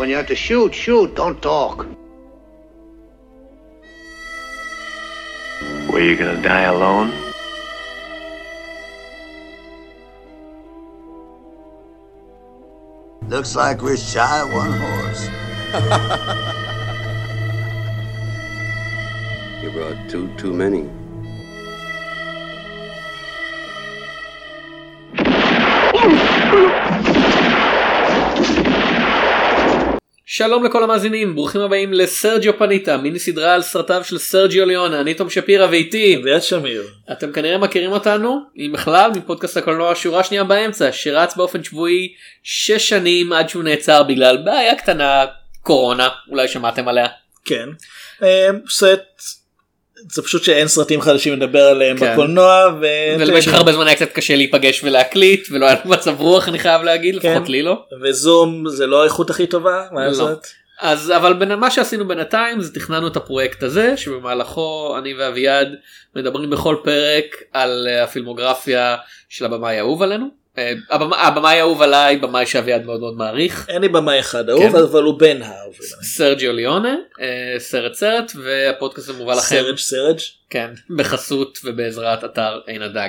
When you have to shoot, shoot, don't talk. Were you gonna die alone? Looks like we're shy of one horse. You brought two too many. שלום לכל המאזינים ברוכים הבאים לסרג'יו פניטה מיני סדרה על סרטיו של סרג'יו ליונה אני תום שפירא ואיתי אביעד שמיר. אתם כנראה מכירים אותנו אם בכלל מפודקאסט הקולנוע שורה שנייה באמצע שרץ באופן שבועי 6 שנים עד שהוא נעצר בגלל בעיה קטנה קורונה אולי שמעתם עליה. כן. אה, סרט זה פשוט שאין סרטים חדשים לדבר עליהם כן. בקולנוע ו... ולמשך הרבה זמן היה קצת קשה להיפגש ולהקליט ולא היה לנו מצב רוח אני חייב להגיד כן. לפחות לי לא. וזום זה לא האיכות הכי טובה מה לא. לעשות? אז אבל בין מה שעשינו בינתיים זה תכננו את הפרויקט הזה שבמהלכו אני ואביעד מדברים בכל פרק על אה, הפילמוגרפיה של הבמאי האהוב עלינו. אה, הבמ- הבמאי האהוב עליי במאי שאביעד מאוד מאוד מעריך אין לי במאי אחד אהוב כן. אבל הוא בן האהוב. סרג'יו ליונה אה, סרט סרט והפודקאסט הזה מובא לכם סרג' סרג'. כן בחסות ובעזרת אתר עין הדג.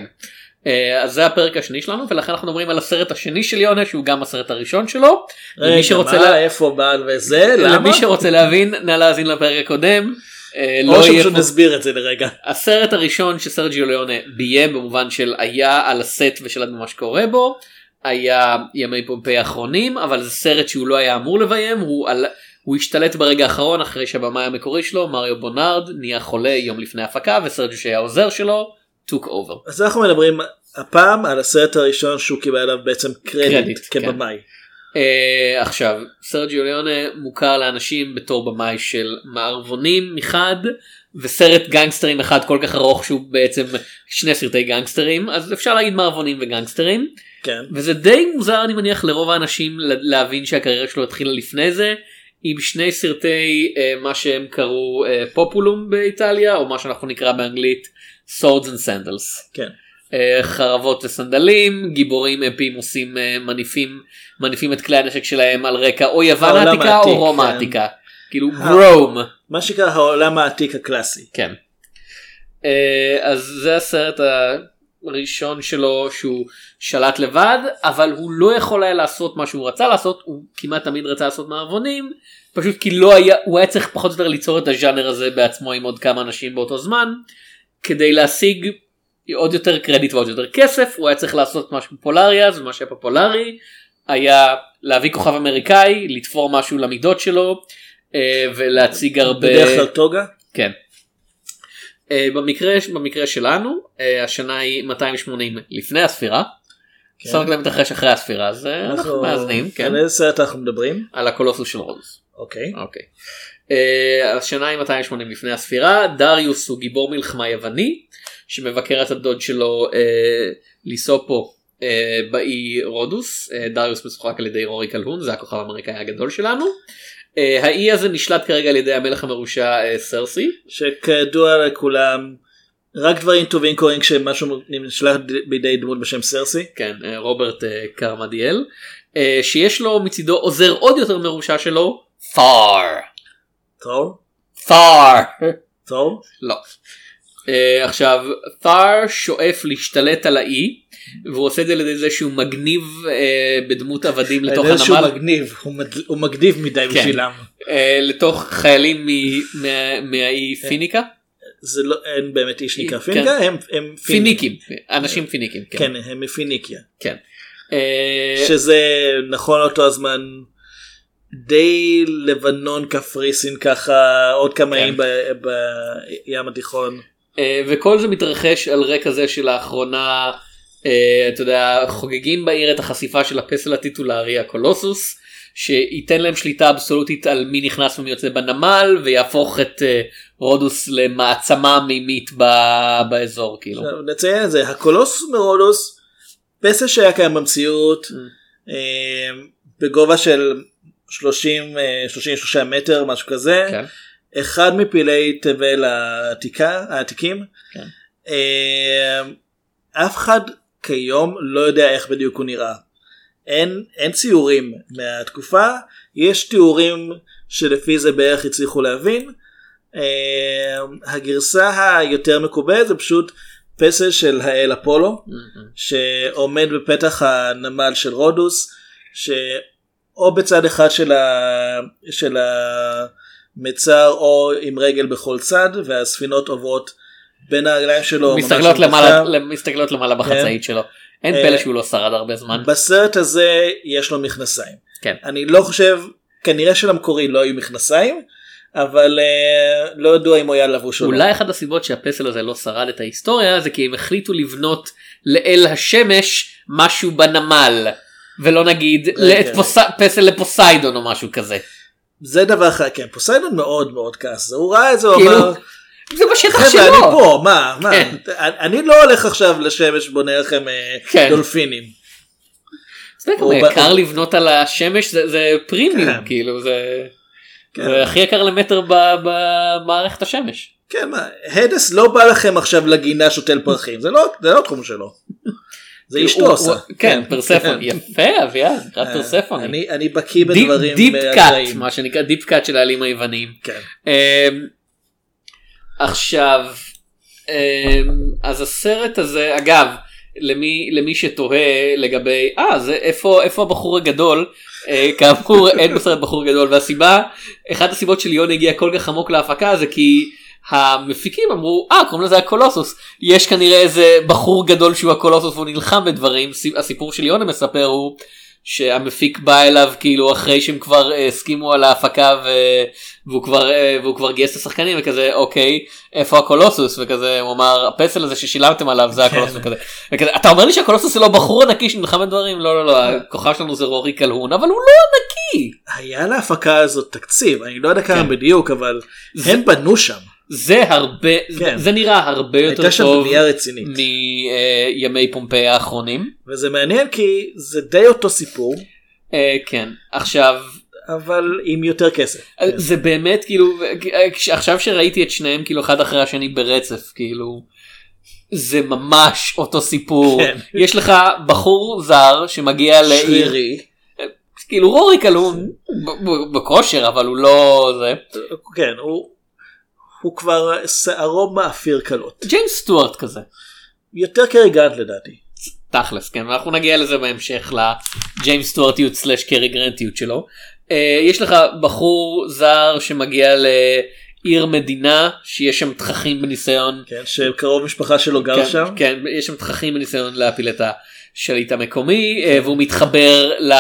אה, אז זה הפרק השני שלנו ולכן אנחנו מדברים על הסרט השני של יונה שהוא גם הסרט הראשון שלו. רגע מה איפה בעל וזה למה? למי שרוצה להבין נא להאזין לפרק הקודם. אה, או לא יהיה שפשוט נסביר את זה לרגע. הסרט הראשון שסרג'יו ליונה ביים במובן של היה על הסט ושל מה שקורה בו היה ימי פומפיי האחרונים אבל זה סרט שהוא לא היה אמור לביים הוא על... הוא השתלט ברגע האחרון אחרי שהבמאי המקורי שלו מריו בונארד נהיה חולה יום לפני הפקה וסרג'יו שהיה העוזר שלו took over. אז אנחנו מדברים הפעם על הסרט הראשון שהוא קיבל עליו בעצם קרדיט קרדיט, כן. Uh, עכשיו סרג'יו ליונה מוכר לאנשים בתור במאי של מערבונים מחד וסרט גנגסטרים אחד כל כך ארוך שהוא בעצם שני סרטי גנגסטרים אז אפשר להגיד מערבונים וגנגסטרים כן. וזה די מוזר אני מניח לרוב האנשים להבין שהקריירה שלו התחילה לפני זה עם שני סרטי uh, מה שהם קראו uh, פופולום באיטליה או מה שאנחנו נקרא באנגלית swords and sandals. כן. אה, חרבות וסנדלים גיבורים אפיים עושים אה, מניפים מניפים את כלי הנשק שלהם על רקע או יוון העתיקה העתיק, או רומא כן. העתיקה כאילו גרום מה שנקרא העולם העתיק הקלאסי. כן. אה, אז זה הסרט הראשון שלו שהוא שלט לבד אבל הוא לא יכול היה לעשות מה שהוא רצה לעשות הוא כמעט תמיד רצה לעשות מערבונים פשוט כי לא היה הוא היה צריך פחות או יותר ליצור את הז'אנר הזה בעצמו עם עוד כמה אנשים באותו זמן כדי להשיג עוד יותר קרדיט ועוד יותר כסף הוא היה צריך לעשות משהו פופולרי אז ומה שהיה פופולרי היה להביא כוכב אמריקאי לתפור משהו למידות שלו אה, ולהציג הרבה בדרך כלל טוגה. כן. אה, במקרה במקרה שלנו אה, השנה היא 280 לפני הספירה. כן. הקודם מתרחש אחרי הספירה אז אנחנו מאזנים כן על איזה סרט אנחנו מדברים? על הקולוסוס של רודוס. אוקיי. אוקיי. אה, השנה היא 280 לפני הספירה. דריוס הוא גיבור מלחמה יווני שמבקר את הדוד שלו אה, ליסופו אה, באי רודוס. אה, דריוס משוחק על ידי רורי קלהון זה הכוכב האמריקאי הגדול שלנו. אה, האי הזה נשלט כרגע על ידי המלך המרושע אה, סרסי. שכידוע לכולם רק דברים טובים קורים כשמשהו נשלח בידי דמות בשם סרסי. כן אה, רוברט אה, קרמדיאל. אה, שיש לו מצידו עוזר עוד יותר מרושע שלו פאר טוב. פאר טוב. לא. Uh, עכשיו פאר שואף להשתלט על האי והוא עושה את זה על ידי זה שהוא מגניב uh, בדמות עבדים לתוך יודע שהוא הנמל מגניב הוא מד- הוא מגניב מדי כן. בשבילם. uh, לתוך חיילים מ- מה- מהאי פיניקה זה לא אין באמת איש נקרא כן. פיניקה הם הם פיניקים אנשים פיניקים כן. כן הם מפיניקיה. כן. שזה נכון אותו הזמן די לבנון קפריסין ככה עוד כמה כן. איים ב- בים התיכון. אה, וכל זה מתרחש על רקע זה שלאחרונה אה, אתה יודע חוגגים בעיר את החשיפה של הפסל הטיטולרי הקולוסוס שייתן להם שליטה אבסולוטית על מי נכנס ומי יוצא בנמל ויהפוך את אה, רודוס למעצמה מימית ב- באזור כאילו. עכשיו, נציין את זה הקולוס מרודוס פסל שהיה קיים במציאות Mm. בגובה של 30 אה, 33 מטר משהו כזה כן. אחד מפעילי תבל העתיקה העתיקים כן. אה, אף אחד כיום לא יודע איך בדיוק הוא נראה. אין, אין ציורים מהתקופה, יש תיאורים שלפי זה בערך הצליחו להבין. אה, הגרסה היותר מקובלת זה פשוט פסל של האל אפולו שעומד בפתח הנמל של רודוס שאו בצד אחד של, ה... של המצר או עם רגל בכל צד והספינות עוברות בין הרגליים שלו. מסתכלות על למעלה, בשר. מסתכלות למעלה בחצאית שלו. אין אה, פלא שהוא לא שרד הרבה זמן. בסרט הזה יש לו מכנסיים. כן. אני לא חושב, כנראה שלמקורי לא היו מכנסיים, אבל אה, לא ידוע אם הוא היה לבוש או לא. אולי אחת הסיבות שהפסל הזה לא שרד את ההיסטוריה זה כי הם החליטו לבנות לאל השמש משהו בנמל. ולא נגיד. לפוס... פסל לפוסיידון או משהו כזה. זה דבר אחר, כן, פוסיידון מאוד מאוד כעס, הוא ראה את זה, הוא כאילו, אמר, זה בשטח חבר'ה אני שלו. פה, מה, מה, כן. אני לא הולך עכשיו לשמש בונה לכם אה, כן. דולפינים. יקר לבנות על השמש זה, פרימיום כן. כאילו זה, הכי יקר למטר במערכת השמש. כן, מה, האדס לא בא לכם עכשיו לגינה שותל פרחים, זה לא, זה לא התחום שלו. זה אשתו עושה. הוא- כן פרספון יפה אביעד נקרא אה, פרספון. אני בקיא בדברים deep cut. מה שנקרא deep cut של האלים היווניים. כן. אמ, עכשיו אמ, אז הסרט הזה אגב למי למי שתוהה לגבי אה זה איפה איפה הבחור הגדול אה, כאמור אין בסרט בחור גדול והסיבה אחת הסיבות שליון הגיע כל כך עמוק להפקה זה כי המפיקים אמרו אה קוראים לזה הקולוסוס. יש כנראה איזה בחור גדול שהוא הקולוסוס והוא נלחם בדברים. סי- הסיפור של יונה מספר הוא שהמפיק בא אליו כאילו אחרי שהם כבר אה, הסכימו על ההפקה ו... והוא כבר אה, והוא כבר גייס את השחקנים וכזה אוקיי איפה הקולוסוס? וכזה הוא אמר הפסל הזה ששילמתם עליו זה הקולוסוס. וכזה, וכזה אתה אומר לי שהקולוסוס זה לא בחור ענקי שנלחם בדברים? לא לא לא הכוכב שלנו זה רורי קלהון אבל הוא לא ענקי. היה להפקה הזאת תקציב, אני לא יודע כמה כן. בדיוק, אבל זה- הם בנו שם. זה הרבה כן. זה נראה הרבה יותר טוב. מימי פומפיי האחרונים וזה מעניין כי זה די אותו סיפור, אה, כן עכשיו אבל עם יותר כסף. אה, זה באמת כאילו אה, כש- עכשיו שראיתי את שניהם כאילו אחד אחרי השני ברצף כאילו זה ממש אותו סיפור כן. יש לך בחור זר שמגיע לעיר שרירי. כאילו רורי ב- בכושר אבל הוא לא זה כן, הוא, הוא כבר שערו מאפיר קלות. ג'יימס סטוארט כזה יותר קרי גרנט לדעתי. תכלס כן ואנחנו נגיע לזה בהמשך לג'יימס סטוארטיות סלאש קרי גרנטיות שלו. אה, יש לך בחור זר שמגיע לעיר מדינה שיש שם תככים בניסיון כן, שקרוב משפחה שלו גר כן, שם. כן יש שם תככים בניסיון להפיל את השליט המקומי אה, והוא מתחבר ל...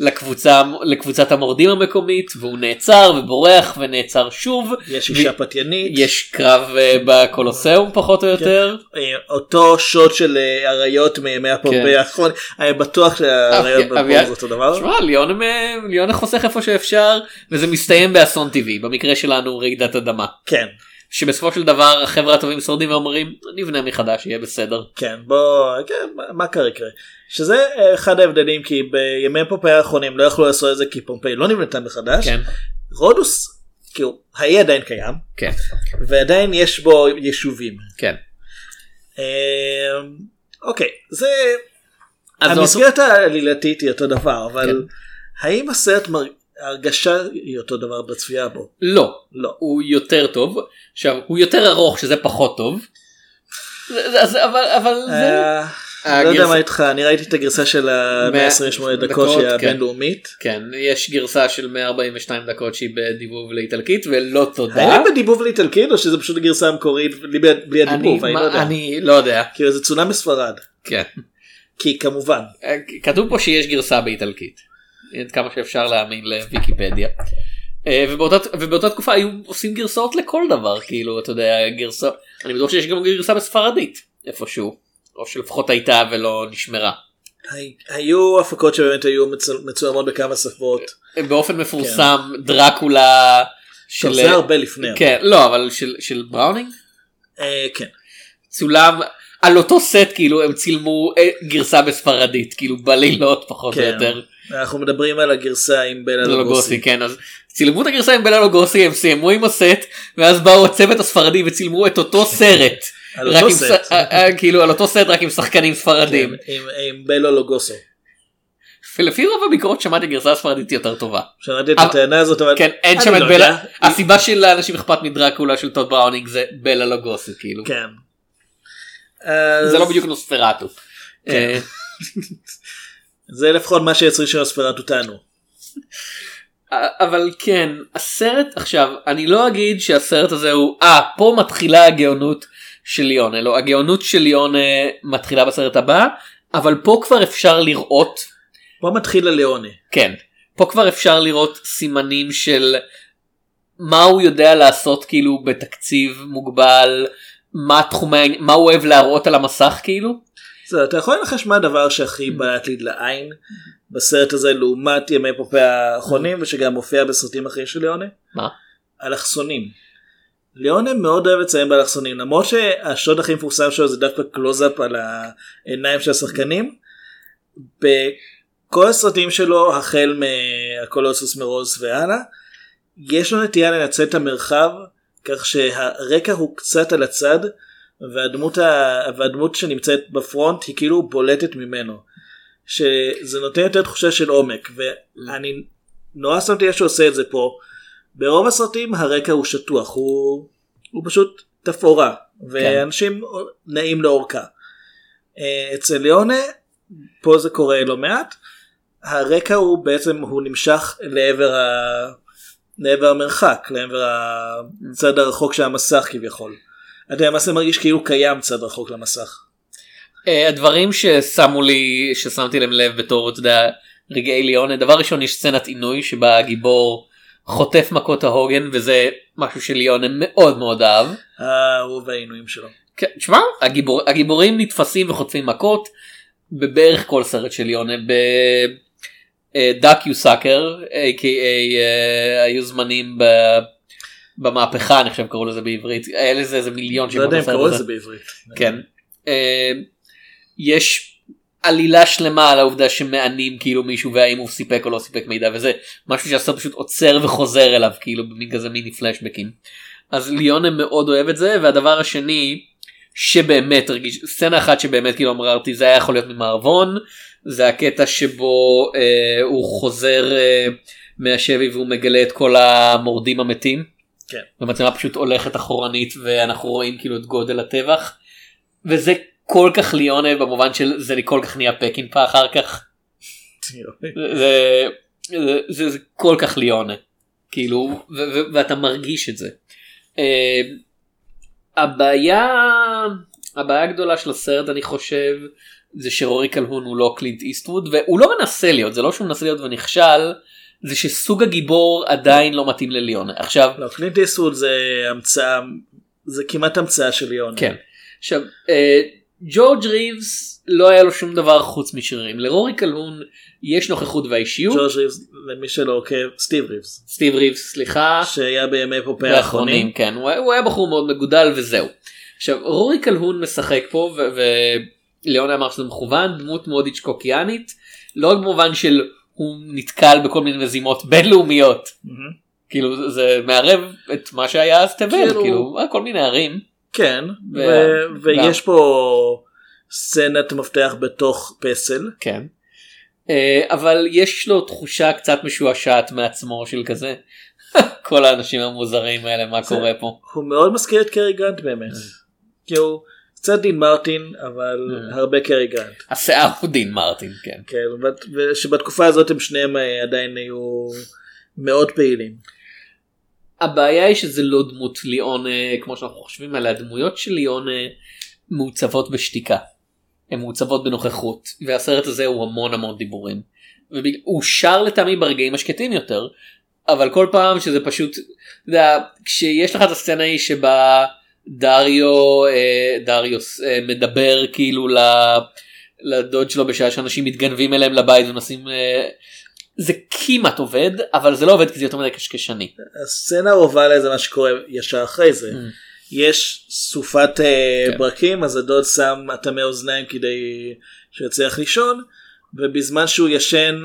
לקבוצה לקבוצת המורדים המקומית והוא נעצר ובורח ונעצר שוב יש אישה פתיינית. יש קרב אה, בקולוסיאום פחות או יותר. אה, אותו שוט של אה, אריות מימי הפומפיי כן. האחרון. אני בטוח שהאריות אביעד- זה אותו דבר. שמע ליון ליון חוסך איפה שאפשר וזה מסתיים באסון טבעי במקרה שלנו רעידת אדמה כן. שבסופו של דבר החברה הטובים שורדים ואומרים נבנה מחדש יהיה בסדר. כן בוא כן, מה- קרה יקרה. שזה אה, אחד ההבדלים כי בימי פומפיי האחרונים לא יכלו לעשות את זה כי פומפיי לא נבנתה מחדש. כן רודוס כאילו האי עדיין קיים כן ועדיין יש בו יישובים. כן. אה, אוקיי זה המסגרת העלילתית היא אותו דבר אבל כן. האם הסרט מר- ההרגשה היא אותו דבר בצפייה בו? לא לא. הוא יותר טוב עכשיו הוא יותר ארוך שזה פחות טוב. זה- זה- זה- אבל אבל זה אה, לא יודע מה איתך אני ראיתי את הגרסה של ה-128 מאה- דקות דקות, שהיא כן. הבינלאומית. כן יש גרסה של 142 דקות שהיא בדיבוב לאיטלקית ולא תודה. האם בדיבוב לאיטלקית או שזה פשוט הגרסה המקורית בלי הדיבוב? אני לא מה- יודע. אני לא יודע. כאילו זה צולם בספרד. כן. כי כמובן. אה, כתוב פה שיש גרסה באיטלקית. עד כמה שאפשר להאמין לוויקיפדיה. אה, ובאותה, ובאותה תקופה היו עושים גרסאות לכל דבר כאילו אתה יודע גרסה אני בטוח שיש גם גרסה בספרדית איפשהו או שלפחות הייתה ולא נשמרה. הי- היו הפקות שבאמת היו מצ- מצולמות בכמה שפות. באופן מפורסם דרקולה טוב, זה הרבה לפני. כן לא אבל של, של בראונינג אה, כן. צולם על אותו סט כאילו הם צילמו אה, גרסה בספרדית כאילו בלילות פחות או כן. יותר. אנחנו מדברים על הגרסה עם בלה לוגוסי. כן אז צילמו את הגרסה עם בלה לוגוסי הם סיימו עם הסט ואז באו הצוות הספרדי וצילמו את אותו סרט. על אותו סט. אה, אה, כאילו על אותו סט רק עם שחקנים ספרדים. כן, עם- בלו לוגוסו. ולפי רוב הביקורות שמעתי גרסה ספרדית יותר טובה. שמעתי את הטענה הזאת אבל כן אין שם את לא בלה יודע. הסיבה שלאנשים אכפת מדרקולה של טוד בראונינג זה בלה לוגוסי כאילו כן. זה לא בדיוק נוספרטו. זה לפחות מה שיצרי של הספירת אותנו. אבל כן הסרט עכשיו אני לא אגיד שהסרט הזה הוא אה פה מתחילה הגאונות של ליונה לא הגאונות של ליונה מתחילה בסרט הבא אבל פה כבר אפשר לראות פה מתחיל הליאוני. כן פה כבר אפשר לראות סימנים של מה הוא יודע לעשות כאילו בתקציב מוגבל מה תחומי מה הוא אוהב להראות על המסך כאילו אתה יכול לנחש מה הדבר שהכי בלט לי לעין בסרט הזה לעומת ימי פופי האחרונים ושגם מופיע בסרטים אחרים של ליאונה? מה? אלכסונים. ליאונה מאוד אוהב לציין באלכסונים למרות שהשוד הכי מפורסם שלו זה דווקא קלוזאפ על העיניים של השחקנים. בכל הסרטים שלו החל מהקולוסוס מרודוס והלאה יש לו נטייה לנצל את המרחב כך שהרקע הוא קצת על הצד והדמות, ה... והדמות שנמצאת ב front היא כאילו בולטת ממנו. שזה נותן יותר תחושה של עומק ואני נורא שמתי לב שהוא עושה את זה פה. ברוב הסרטים הרקע הוא שטוח הוא, הוא פשוט תפאורה ואנשים נעים לאורכה. אה, אצל ליאונה פה זה קורה לא מעט הרקע הוא בעצם הוא נמשך לעבר, ה... לעבר המרחק לעבר הצד הרחוק של המסך כביכול. אתה למעשה מרגיש כאילו קיים צד רחוק למסך. אה, הדברים ששמו לי ששמתי להם לב בתור אתה יודע רגעי ליונה דבר ראשון יש סצנת עינוי שבה הגיבור חוטף מכות ההוגן וזה משהו שליונה מאוד מאוד אהב. האהוב העינויים שלו. כן, תשמע הגיבור, הגיבורים נתפסים וחוטפים מכות בבערך כל סרט של יונה בדאק יו סאקר a.k.a אה, היו זמנים ב... במהפכה אני חושב קראו לזה בעברית היה לזה איזה מיליון לא שמות יודע אם קראו. לזה בעברית. כן. אה, יש עלילה שלמה על העובדה שמענים כאילו מישהו והאם הוא סיפק או לא סיפק מידע וזה משהו שהסרט פשוט עוצר וחוזר אליו כאילו במין כזה מיני פלשבקים. אז ליונה מאוד אוהב את זה והדבר השני שבאמת הרגיש סצנה אחת שבאמת כאילו אמרתי זה היה יכול להיות ממערבון זה הקטע שבו אה, הוא חוזר אה, מהשבי והוא מגלה את כל המורדים המתים. כן. והמצלמה פשוט הולכת אחורנית ואנחנו רואים כאילו את גודל הטבח. וזה כל כך ליונה במובן של זה כל כך נהיה פקינפה אחר כך. זה, זה, זה, זה כל כך ליונה. כאילו ו, ו, ואתה מרגיש את זה. Uh, הבעיה הבעיה הגדולה של הסרט אני חושב זה שרורי קלהון הוא לא קלינט איסטווד והוא לא מנסה להיות זה לא שהוא מנסה להיות ונכשל זה שסוג הגיבור עדיין לא מתאים לליונה עכשיו לא, קלינט איסווד זה המצאה, זה כמעט המצאה של ליאונה. כן. עכשיו אה, ג'ורג' ריבס לא היה לו שום דבר חוץ משרירים לרורי קלהון יש נוכחות והאישיות ג'ורג' ריבס, למי שלא עוקב, סטיב ריבס, סטיב ריבס סליחה שהיה בימי פופי האחרונים. כן הוא היה- הוא היה בחור מאוד מגודל וזהו. עכשיו רורי קלהון משחק פה ו- וליאונה אמר שזה מכוון דמות מאוד היצ'קוקיאנית לא רק במובן של הוא נתקל בכל מיני מזימות בינלאומיות. כאילו זה מערב את מה שהיה אז תבל כאילו- כאילו אה, כל מיני ערים כן, ויש פה סצנת מפתח בתוך פסל. כן. אה, אבל יש לו תחושה קצת משועשעת מעצמו של כזה כל האנשים המוזרים האלה מה קורה פה. הוא מאוד מזכיר את קרי גרנט באמת. כאילו, קצת דין מרטין, אבל Mm. הרבה קרי גרנט. השיער הוא דין מרטין כן. כן, בת- ושבתקופה הזאת הם שניהם אה, עדיין היו מאוד פעילים. הבעיה היא שזה לא דמות ליאונה כמו שאנחנו חושבים עליה הדמויות של ליאונה מעוצבות בשתיקה. הן מעוצבות בנוכחות והסרט הזה הוא המון המון דיבורים. הוא שר לטעמי ברגעים השקטים יותר אבל כל פעם שזה פשוט אתה יודע, כשיש לך את הסצנה היא שבה דריו אה, דריוס אה, מדבר כאילו לדוד שלו בשעה שאנשים מתגנבים אליהם לבית ומנסים אה, זה כמעט עובד אבל זה לא עובד כי זה יותר מדי קשקשני. הסצנה הרובה לזה מה שקורה ישר אחרי זה. Mm. יש סופת כן. ברקים אז הדוד שם אטמי אוזניים כדי שיצליח לישון ובזמן שהוא ישן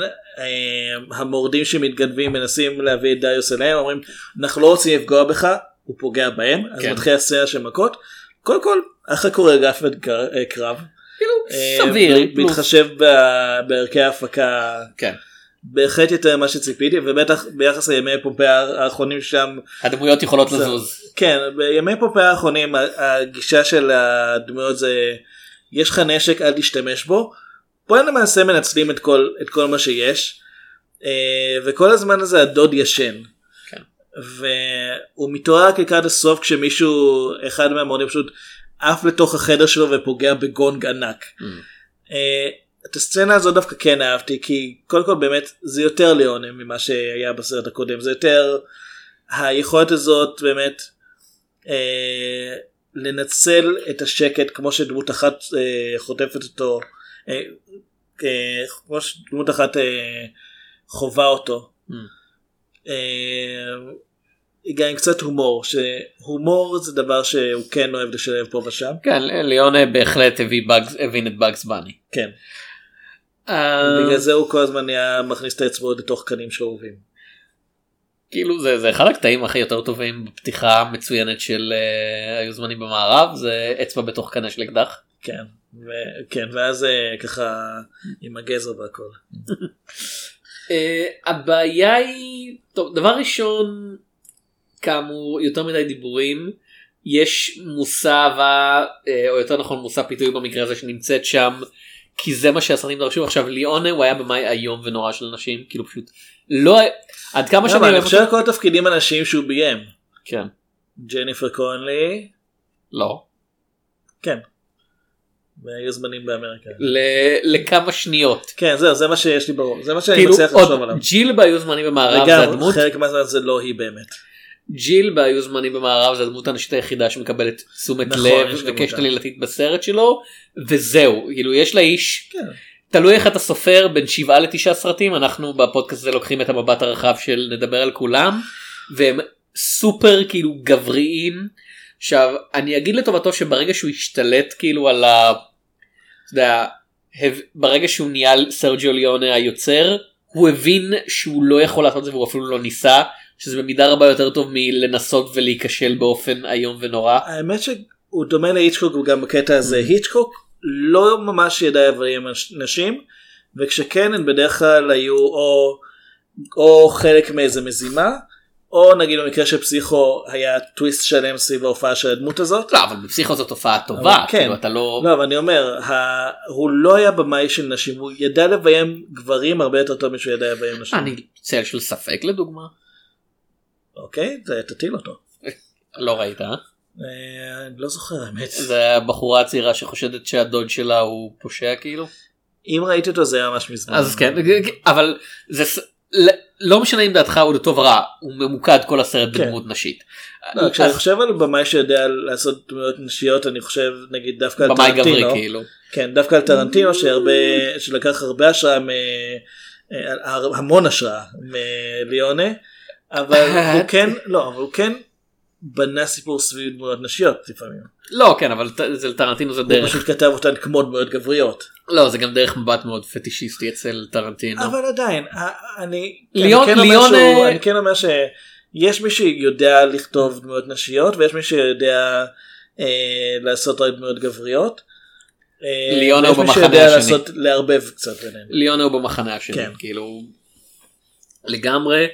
המורדים שמתגנבים מנסים להביא את דיוס אליהם אומרים אנחנו לא רוצים לפגוע בך הוא פוגע בהם אז כן. מתחילה סצנה של מכות קודם כל אחרי קוריאוגרפיית קר- אה, קרב כאילו אה, סביר. בהתחשב ב- בערכי ההפקה כן. בהחלט יותר ממה שציפיתי ובטח ביחס לימי פומפיה האחרונים שם הדמויות יכולות זה- לזוז. כן בימי פומפיה האחרונים הגישה של הדמויות זה יש לך נשק אל תשתמש בו. פה הם למעשה מנצלים את כל את כל מה שיש אה, וכל הזמן הזה הדוד ישן. והוא מתעורר רק לקראת הסוף כשמישהו אחד מהמורדים פשוט עף לתוך החדר שלו ופוגע בגונג ענק. Mm. אה, את הסצנה הזאת דווקא כן אהבתי כי קודם כל באמת זה יותר ליאונה ממה שהיה בסרט הקודם זה יותר היכולת הזאת באמת אה, לנצל את השקט כמו שדמות אחת אה, חוטפת אותו אה, אה, כמו שדמות אחת אה, חווה אותו. Mm. אה, גם עם קצת הומור שהומור זה דבר שהוא כן אוהב לשלב פה ושם כן ליונה בהחלט הבין את באגס בני. כן אה, בגלל זה הוא כל הזמן היה מכניס את האצבעות לתוך קנים שאהובים. כאילו זה זה אחד הקטעים הכי יותר טובים בפתיחה המצוינת של אה, היו זמנים במערב זה אצבע בתוך קנה של אקדח. כן, ו- כן ואז אה, ככה עם הגזר והכל. אה, הבעיה היא טוב דבר ראשון כאמור יותר מדי דיבורים. יש מושא אהבה אה, או יותר נכון מושא פיתוי במקרה הזה שנמצאת שם כי זה מה שהסרטים דרשו. עכשיו ליאונה הוא היה במאי איום ונורא של אנשים כאילו פשוט לא עד כמה שאני למה, אני חושב כל התפקידים הנשים שהוא ביים. כן. ג'ניפר קונלי, לא. כן. והיו זמנים באמריקה. ל- לכמה שניות כן זהו זה מה שיש לי בראש זה מה שאני כאילו מצליח לחשוב עליו. ג'יל בהיו זמנים במערב זה הדמות חלק מהזמן זה לא היא באמת. ג'יל בהיו זמנים במערב זה הדמות הנשית היחידה שמקבלת תשומת נכון, לב וקשת. עלילתית בסרט שלו וזהו כאילו יש לאיש כן. תלוי איך אתה סופר בין שבעה לתשעה סרטים אנחנו בפודקאסט הזה לוקחים את המבט הרחב של נדבר על כולם והם סופר כאילו גבריים. עכשיו אני אגיד לטובתו שברגע שהוא השתלט כאילו על ה... אתה יודע, ברגע שהוא נהיה סרג'יו ליונה היוצר הוא הבין שהוא לא יכול לעשות את זה והוא אפילו לא ניסה שזה במידה רבה יותר טוב מלנסות ולהיכשל באופן איום ונורא. האמת שהוא דומה להיצ'קוק גם בקטע הזה Mm-hmm. היצ'קוק לא ממש ידע איברים נשים וכשכן הן בדרך כלל היו או, או חלק מאיזה מזימה או נגיד במקרה של פסיכו היה טוויסט שלם סביב ההופעה של הדמות הזאת. לא אבל בפסיכו זו תופעה טובה אבל כן. כאילו אתה לא לא אבל אני אומר ה... הוא לא היה במאי של נשים הוא ידע לביים גברים הרבה יותר טוב משהוא ידע לביים נשים. אני צל של ספק לדוגמה אוקיי זה תטיל אותו. לא ראית אה? אה, אני לא זוכר האמת. זה הבחורה הצעירה שחושדת שהדוד שלה הוא פושע כאילו אם ראיתי אותו זה היה ממש מזמן. אז כן אבל זה לא משנה אם דעתך הוא לטוב או רע הוא ממוקד כל הסרט כן. בדמות נשית. לא, כשאני אז חושב על במאי שיודע לעשות דמויות נשיות אני חושב נגיד דווקא על במאי גברי טרנטינו. כאילו. כן דווקא על טרנטינו שהרבה שלקח הרבה השראה מ... אה, המון השראה מליונה אבל הוא כן לא אבל הוא כן בנה סיפור סביב דמויות נשיות לפעמים. לא כן אבל ט- זה לטרנטינו זה הוא דרך פשוט כתב אותן כמו דמויות גבריות. לא זה גם דרך מבט מאוד פטישיסטי אצל טרנטינו. אבל עדיין אני ליאון- אני כן אומר ליאון, שהוא- אה, אני כן אומר שיש מי שיודע לכתוב דמויות נשיות ויש מי שיודע אה, לעשות רק דמויות גבריות. אה, ויש הוא במחנה השני. לעשות לערבב קצת ביניהם. ליאונה הוא במחנה השני כן. כאילו לגמרי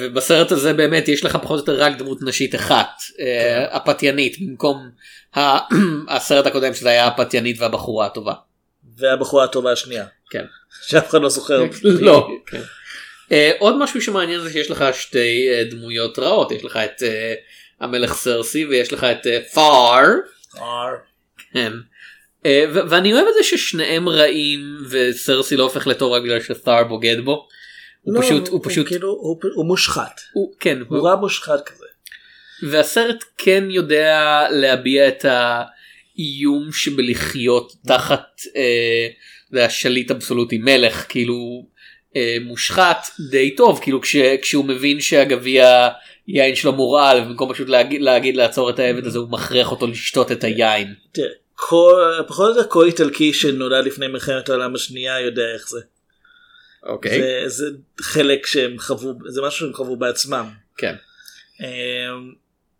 ובסרט הזה באמת יש לך פחות או יותר רק דמות נשית אחת אה, כן. הפתיינית במקום הסרט הקודם שזה היה הפתיינית והבחורה הטובה. והבחורה הטובה השנייה כן. שאף אחד לא זוכר. לא. כן. אה, עוד משהו שמעניין זה שיש לך שתי אה, דמויות רעות יש לך את אה, המלך סרסי ויש לך את אה, פאר. אה, כן. אה, ואני אוהב את זה ששניהם רעים וסרסי לא הופך לטוב רק בגלל שת'אר בוגד בו. הוא לא, פשוט הוא פשוט כאילו הוא הוא מושחת. הוא כן הוא הוא, רע מושחת כזה. והסרט כן יודע להביע את האיום שבלחיות תחת אה, השליט אבסולוטי מלך כאילו אה, מושחת די טוב כאילו כש, כשהוא מבין שהגביע יין שלו מורעל ובמקום פשוט להגיד, להגיד לעצור את העבד הזה הוא מכריח אותו לשתות את היין. תראה, כל- פחות או יותר כל איטלקי שנולד לפני מלחמת העולם השנייה יודע איך זה. אוקיי. זה, זה חלק שהם חוו זה משהו שהם חוו בעצמם. כן. אמ,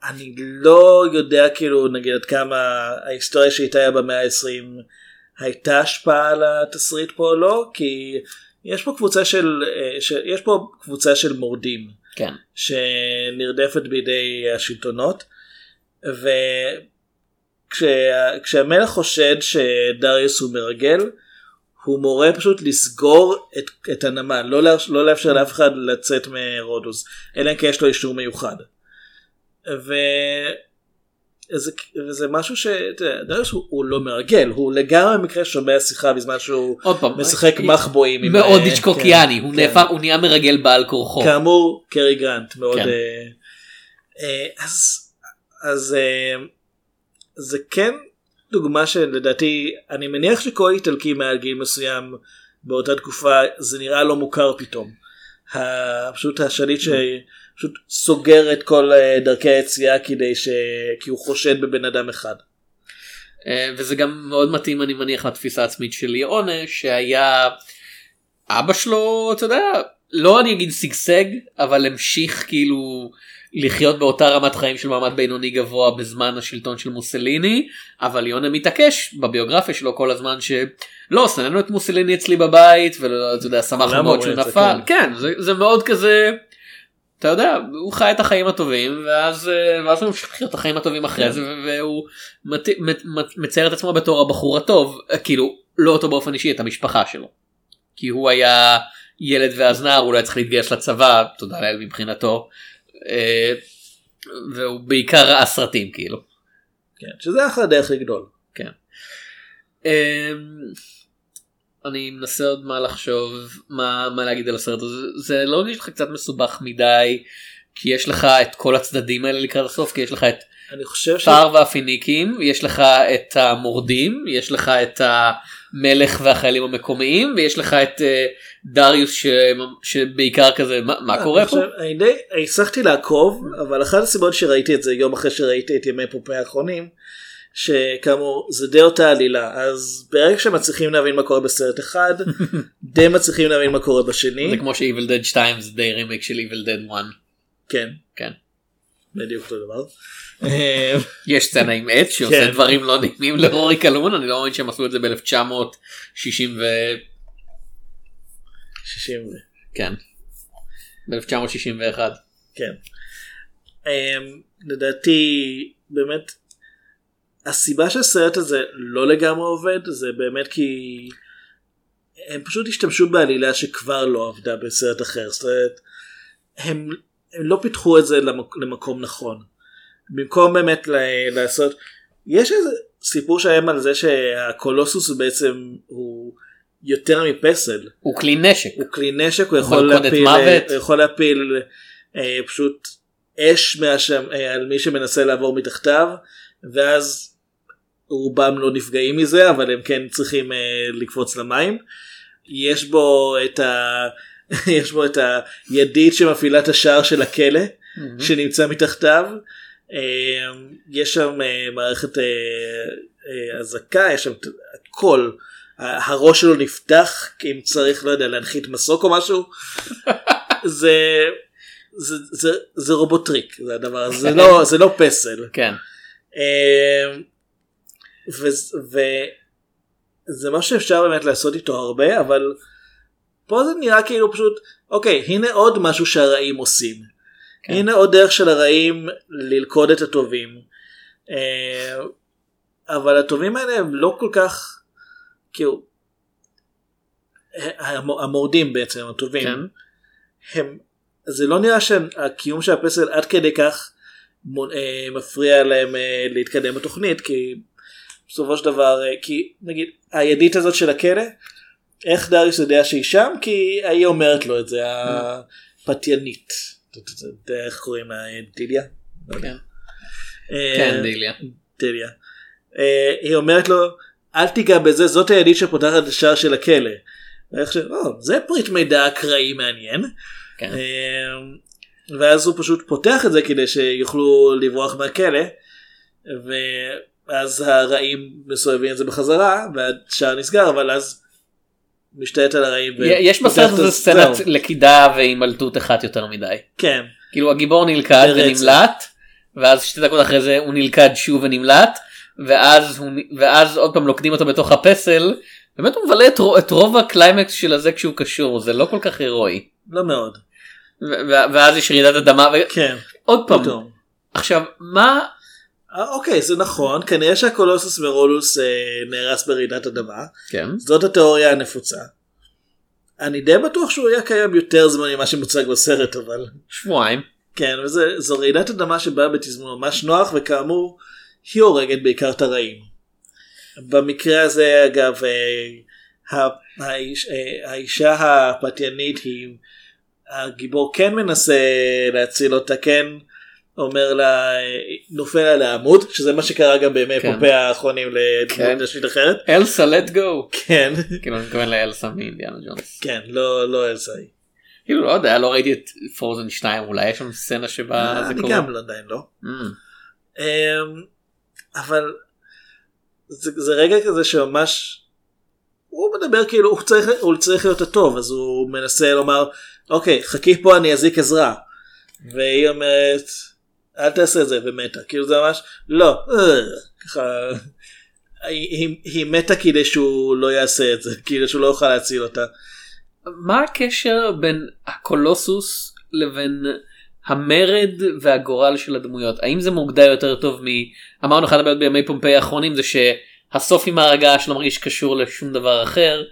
אני לא יודע כאילו נגיד עד כמה ההיסטוריה שאיתה היה במאה ה-20 הייתה השפעה על התסריט פה או לא כי יש פה קבוצה של אה, ש- יש פה קבוצה של מורדים כן. שנרדפת בידי השלטונות וכשהמלך חושד שדריוס הוא מרגל הוא מורה פשוט לסגור את, את הנמל לא, לאפ- לא לאפשר לאף אחד לצאת מרודוס אלא אם כן יש לו אישור מיוחד. ו... זה, וזה משהו שאתה יודע, הוא, הוא לא מרגל הוא לגמרי במקרה שומע שיחה בזמן שהוא פעם. משחק מחבואים. עם, מאוד אה, היצ'קוקיאני, כן, הוא כן. נהפך, הוא נהיה מרגל בעל כורחו. כאמור קרי גרנט מאוד כן. אה, אה, אז אז אה, זה כן דוגמה שלדעתי אני מניח שכל איטלקי מעל גיל מסוים באותה תקופה זה נראה לא מוכר פתאום. פשוט השליט שפשוט סוגר את כל אה, דרכי היציאה כדי ש... כי הוא חושד בבן אדם אחד. אה, וזה גם מאוד מתאים אני מניח לתפיסה העצמית של ליאונה שהיה אבא שלו אתה יודע לא אני אגיד שגשג אבל המשיך כאילו לחיות באותה רמת חיים של מעמד בינוני גבוה בזמן השלטון של מוסליני אבל ליאונה מתעקש בביוגרפיה שלו כל הזמן שלא שנאנו את מוסליני אצלי בבית ולא אתה יודע שמחנו מאוד הוא שהוא? נפל כן. כן זה, זה מאוד כזה. אתה יודע הוא חי את החיים הטובים ואז אה, ואז הוא ממשיך לחיות את החיים הטובים אחרי כן. זה והוא מת- מת- מת- מצייר את עצמו בתור הבחור הטוב אה, כאילו לא אותו באופן אישי את המשפחה שלו. כי הוא היה ילד ואז נער הוא לא היה צריך להתגייס לצבא תודה לאל מבחינתו. אה, והוא בעיקר ראה סרטים כאילו. כן, שזה אחלה דרך לגדול. אה, אני מנסה עוד מה לחשוב מה מה להגיד על הסרט הזה זה לא הרגיש לך קצת מסובך מדי כי יש לך את כל הצדדים האלה לקראת הסוף כי יש לך את אני חושב ש... פאר והפיניקים יש לך את המורדים יש לך את המלך והחיילים המקומיים ויש לך את אה, דריוס ש... שבעיקר כזה מה, מה קורה פה? חושב- אני די הצלחתי לעקוב אבל אחת הסיבות שראיתי את זה יום אחרי שראיתי את ימי פופאי האחרונים שכאמור זה די אותה עלילה אז ברגע שמצליחים להבין מה קורה בסרט אחד די מצליחים להבין מה קורה בשני זה כמו ש-Evil Dead 2 זה די רימיק של Evil Dead 1. כן כן. בדיוק אותו דבר. יש סצנה עם עץ שעושה כן. דברים לא נעימים לרורי קלון אני לא מאמין שהם עשו את זה ב-1960 ו... 60 ו- כן. ב-1961. כן. אמ, לדעתי באמת הסיבה שהסרט הזה לא לגמרי עובד זה באמת כי הם פשוט השתמשו בעלילה שכבר לא עבדה בסרט אחר זאת אומרת הם, הם לא פיתחו את זה למק, למקום נכון במקום באמת ל- לעשות יש איזה סיפור שלם על זה שהקולוסוס בעצם הוא יותר מפסל הוא כלי נשק. הוא כלי נשק, הוא יכול להפיל. הוא יכול להפיל אה, פשוט אש מהשם, אה, על מי שמנסה לעבור מתחתיו, ואז רובם לא נפגעים מזה, אבל הם כן צריכים אה, לקפוץ למים. יש בו את ה... יש בו את הידית שמפעילה את השער של הכלא שנמצא מתחתיו. אה, יש שם אה, מערכת אה, אזעקה, יש שם הכל. הראש שלו נפתח כי אם צריך לא יודע להנחית מסוק או משהו. זה זה זה זה רובוטריק זה הדבר הזה זה לא זה לא פסל. כן. וזה מה שאפשר באמת לעשות איתו הרבה אבל פה זה נראה כאילו פשוט אוקיי הנה עוד משהו שהרעים עושים. כן. הנה עוד דרך של הרעים ללכוד את הטובים. אמ, אבל הטובים האלה הם לא כל כך כאילו המ- המורדים בעצם הטובים כן. הם זה לא נראה שהקיום של הפסל עד כדי כך אה, מפריע להם אה, להתקדם בתוכנית כי בסופו של דבר אה, כי נגיד הידית הזאת של הכלא איך דריוס יודע שהיא שם כי היא אומרת לו את זה הפתיינית. איך קוראים לה דיליה? לא. כן. אה, כן דיליה. דיליה. אה, היא אומרת לו אל תיגע בזה זאת הידית שפותחת את השער של הכלא. ואיך ש... "או, זה פריט מידע אקראי מעניין. כן. אה, ואז הוא פשוט פותח את זה כדי שיוכלו לברוח מהכלא. ואז הרעים מסובבים את זה בחזרה והשער נסגר אבל אז משתלט על הרעים. יש בסרט הזה סצנת. לכידה והימלטות אחת יותר מדי. כן. כאילו הגיבור נלכד. ונמלט ואז שתי דקות אחרי זה הוא נלכד שוב ונמלט ואז, הוא, ואז עוד פעם לוכדים אותו בתוך הפסל, באמת הוא מבלה את, את רוב הקליימקס של הזה כשהוא קשור, זה לא כל כך הירואי. לא מאוד. ואז יש רעידת אדמה, כן. ועוד פעם, פתאום. עכשיו מה, אוקיי זה נכון כנראה שהקולוסוס מרודוס אה, נהרס ברעידת אדמה כן, זאת התיאוריה הנפוצה. אני די בטוח שהוא היה קיים יותר זמן ממה שמוצג בסרט אבל שבועיים, כן וזה זו רעידת אדמה שבאה בתזמון ממש נוח וכאמור היא הורגת בעיקר את הרעים. במקרה הזה אגב אה, ה- האיש, אה, האישה הפתיינית היא הגיבור כן מנסה להציל אותה כן אומר לה אה, נופל על העמוד שזה מה שקרה גם בימי כן. פופי האחרונים כן. לדמות נשית אחרת אלסה לט גו, כן כאילו אני מתכוון לאלסה מאינדיאנה ג'ונס, כן לא לא אלסאי. כאילו לא יודע, לא ראיתי את פרוזן 2, אולי יש שם סצנה שבה זה אני קורה, גם לא- עדיין לא. Mm, אמ, אבל זה, זה רגע כזה שממש הוא מדבר כאילו הוא צריך, הוא צריך להיות הטוב אז הוא מנסה לומר אוקיי חכי פה אני אזיק עזרה והיא אומרת אל תעשה את זה ומתה כאילו זה ממש לא אה, ככה היא, היא, היא מתה כדי שהוא לא יעשה את זה כאילו שהוא לא יוכל להציל אותה. מה הקשר בין הקולוסוס לבין המרד והגורל של הדמויות? האם זה מוגדר יותר טוב מ... אמרנו אחת הבעיות בימי פומפיי האחרונים זה שהסוף עם ההרגעה שלא מרגיש קשור לשום דבר אחר.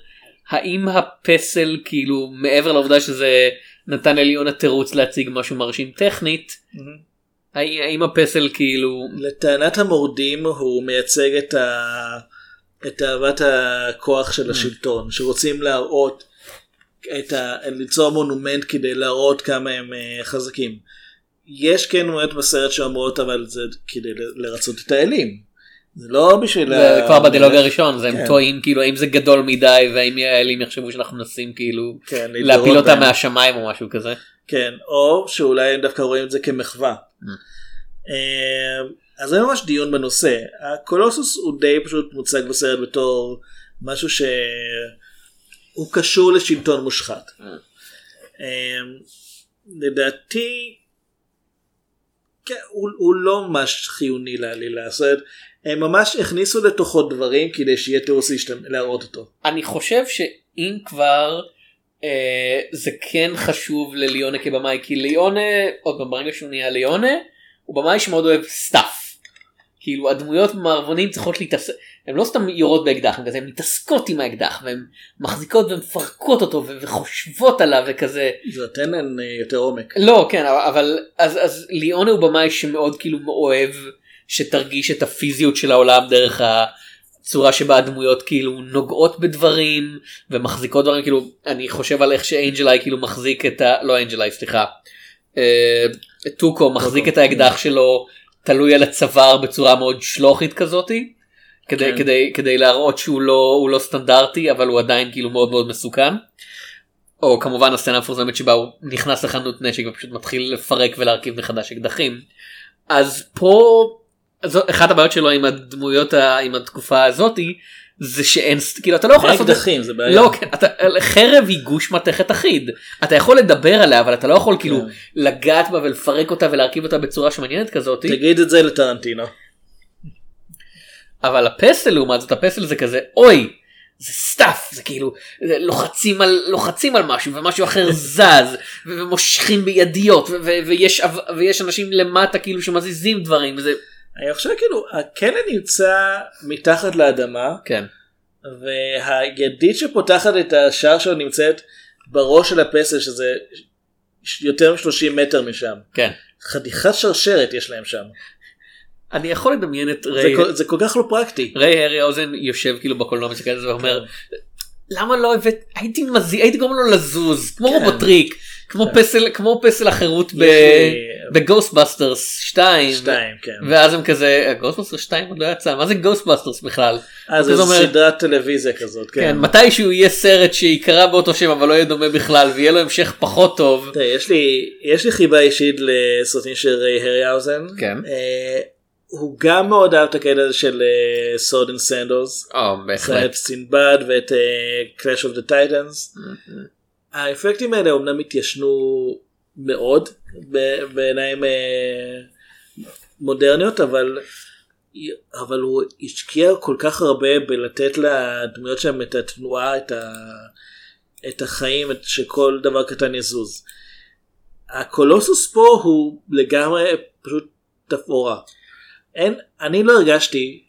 האם הפסל כאילו מעבר לעובדה שזה נתן לליונה תירוץ להציג משהו מרשים טכנית האם האם הפסל כאילו לטענת המורדים הוא מייצג את, ה... את אהבת הכוח של השלטון שרוצים להראות את ה... ליצור מונומנט כדי להראות כמה הם אה, חזקים. יש כן דמויות בסרט שאומרות אבל זה כדי לרצות את האלים. זה לא בשביל... זה ה- כבר בדילוג הראשון זה כן. הם טועים כאילו האם זה גדול מדי והאם האלים יחשבו שאנחנו מנסים כאילו כן, להפיל אותם. מהשמיים או משהו כזה. כן, או שאולי הם דווקא רואים את זה כמחווה. אה, אז זה ממש דיון בנושא. הקולוסוס הוא די פשוט מוצג בסרט בתור משהו שהוא קשור לשלטון מושחת. Mm. אה, לדעתי, כן, הוא, הוא לא ממש חיוני לעלילה. אומרת, הם ממש הכניסו לתוכו דברים כדי שיהיה תירוץ להראות אותו. אני חושב שאם כבר אה, זה כן חשוב לליונה כבמאי כי ליונה עוד פעם ברגע שהוא נהיה ליונה הוא במאי שמאוד אוהב stuff. כאילו הדמויות במערבונים צריכות להתעסק הן לא סתם יורות באקדח הן כזה הן מתעסקות עם האקדח והן מחזיקות ומפרקות אותו ו- וחושבות עליו וכזה זה נותן להם אה, יותר עומק. לא כן אבל- אז אז ליאונה הוא במאי שמאוד כאילו אוהב שתרגיש את הפיזיות של העולם דרך הצורה שבה הדמויות כאילו נוגעות בדברים ומחזיקות דברים כאילו אני חושב על איך שאנג'לאי כאילו מחזיק את ה... לא אנג'לאי סליחה. אה, טוקו מחזיק את האקדח שלו תלוי על הצוואר בצורה מאוד שלוחית כזאתי. כדי, כן. כדי, כדי להראות שהוא לא, הוא לא סטנדרטי אבל הוא עדיין כאילו מאוד מאוד מסוכן. או כמובן הסצנה המפורסמת שבה הוא נכנס לחנות נשק ופשוט מתחיל לפרק ולהרכיב מחדש אקדחים. אז פה זו אחת הבעיות שלו עם הדמויות ה- עם התקופה הזאתי זה שאין כאילו אתה לא יכול לעשות אקדחים זה בעיה. לא כן, אתה, חרב היא גוש מתכת אחיד אתה יכול לדבר עליה אבל אתה לא יכול כאילו כן. לגעת בה ולפרק אותה ולהרכיב אותה בצורה שמעניינת כזאת תגיד את זה לטרנטינו. אבל הפסל לעומת זאת הפסל זה כזה אוי זה stuff זה כאילו זה לוחצים על לוחצים על משהו ומשהו אחר זז ומושכים בידיות ויש ויש אנשים למטה כאילו שמזיזים דברים וזה אני חושב כאילו הכלא נמצא מתחת לאדמה כן והידית שפותחת את השער שלו נמצאת בראש של הפסל שזה יותר מ-30 מטר משם. כן חתיכת שרשרת יש להם שם. אני יכול לדמיין את זה, ריי כל- זה כל כך לא פרקטי. ריי האריהאוזן יושב כאילו בקולנוע מסתכל על זה ואומר למה לא הבאת הייתי מזיז הייתי גורם לו לזוז כמו כן. רובוטריק כמו פסל כמו פסל החירות ב Ghostbusters 2 שתיים כן. ואז הם כזה Ghostbusters 2 עוד לא יצא מה זה Ghostbusters בכלל. אז זו סדרת טלוויזיה כזאת. כן, כן. מתישהו יהיה סרט שיקרא באותו שם אבל לא יהיה דומה בכלל ויהיה לו המשך פחות טוב. יש לי יש לי חיבה אישית לסרטים של ריי האריהאוזן. כן. אה, הוא גם מאוד אהב את הקטע הזה של sword and sandals. את בהחלט. סינבד ואת Clash of the Titans. האפקטים האלה אומנם התיישנו מאוד בעיניים אה, מודרניות אבל אבל הוא השקיע כל כך הרבה בלתת לדמויות שלהם את התנועה, את, ה, את החיים, את, שכל דבר קטן יזוז. הקולוסוס פה הוא לגמרי פשוט תפאורה. אין, אני לא הרגשתי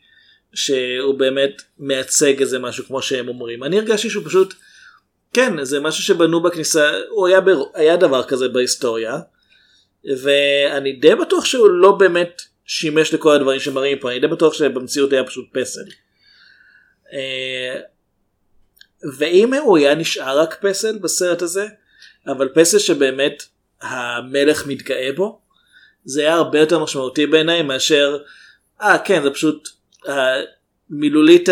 שהוא באמת מייצג איזה משהו כמו שהם אומרים. אני הרגשתי שהוא פשוט, כן, זה משהו שבנו בכניסה, הוא היה, בר, היה דבר כזה בהיסטוריה, ואני די בטוח שהוא לא באמת שימש לכל הדברים שמראים פה, אני די בטוח שבמציאות היה פשוט פסל. אה, ואם הוא היה נשאר רק פסל בסרט הזה, אבל פסל שבאמת המלך מתגאה בו, זה היה הרבה יותר משמעותי בעיניי מאשר, אה כן זה פשוט מילולית